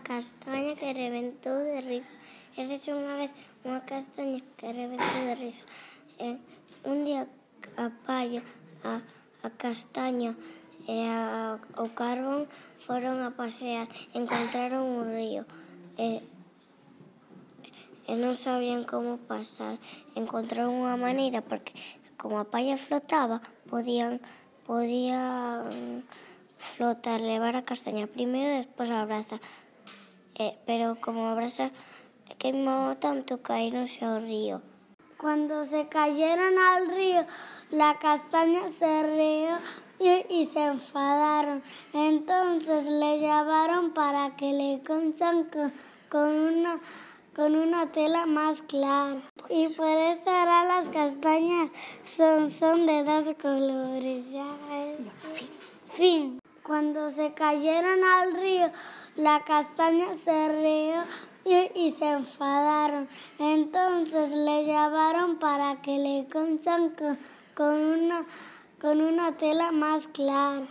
castaña que reventou de risa. Érase unha vez unha castaña que reventou de risa. E un día a palla, a, a castaña e a, o carbón foron a pasear. Encontraron un río. Eh, e, e non sabían como pasar. Encontraron unha maneira porque como a palla flotaba, podían podían flotar, levar a castaña primeiro e despois a braza. Eh, pero como a brasa queimou tanto, caíronse ao río. Cuando se cayeron al río, la castaña se rió y, y, se enfadaron. Entonces le llevaron para que le consan con, con, una, con una tela más clara. Y por eso ahora las castañas son, son de dos colores. Ya, fin. fin. Cuando se cayeron al río, la castaña se rió y, se enfadaron. Entonces le llevaron para que le consan con, con, una, con una tela más clara.